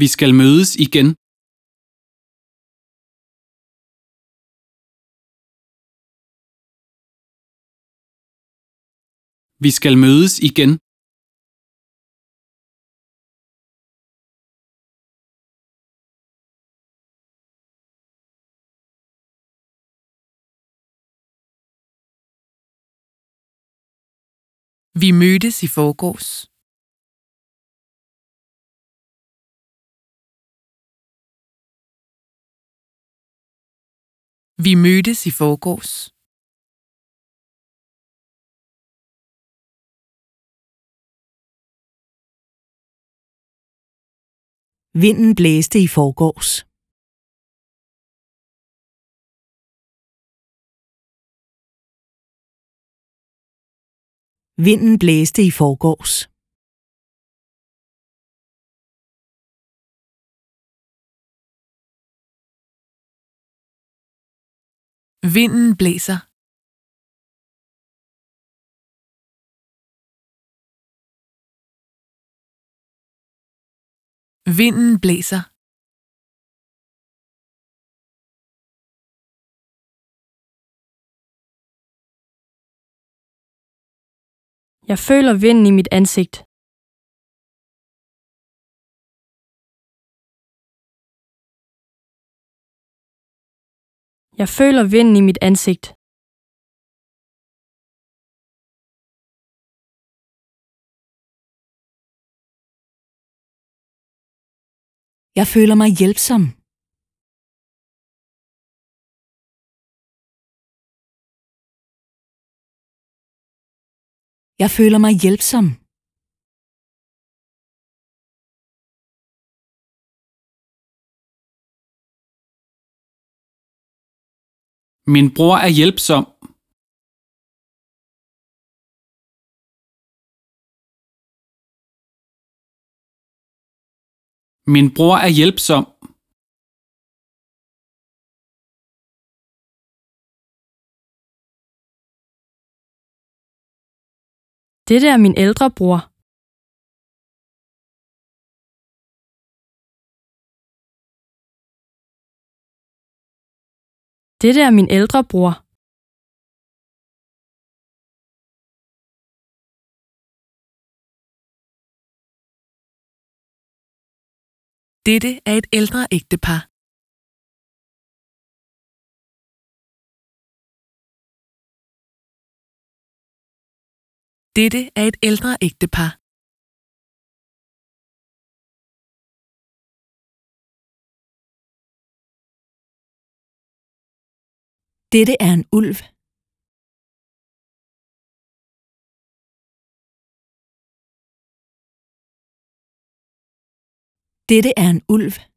Vi skal mødes igen. Vi skal mødes igen. Vi mødtes i forgårs. Vi mødtes i forgårs. Vinden blæste i forgårs. Vinden blæste i forgårs. Vinden blæser. Vinden blæser. Jeg føler vinden i mit ansigt. Jeg føler vinden i mit ansigt. Jeg føler mig hjælpsom. Jeg føler mig hjælpsom. Min bror er hjælpsom. Min bror er hjælpsom. Dette er min ældre bror. Dette er min ældre bror. Dette er et ældre ægtepar. Dette er et ældre ægtepar. Dette er en ulv. Dette er en ulv.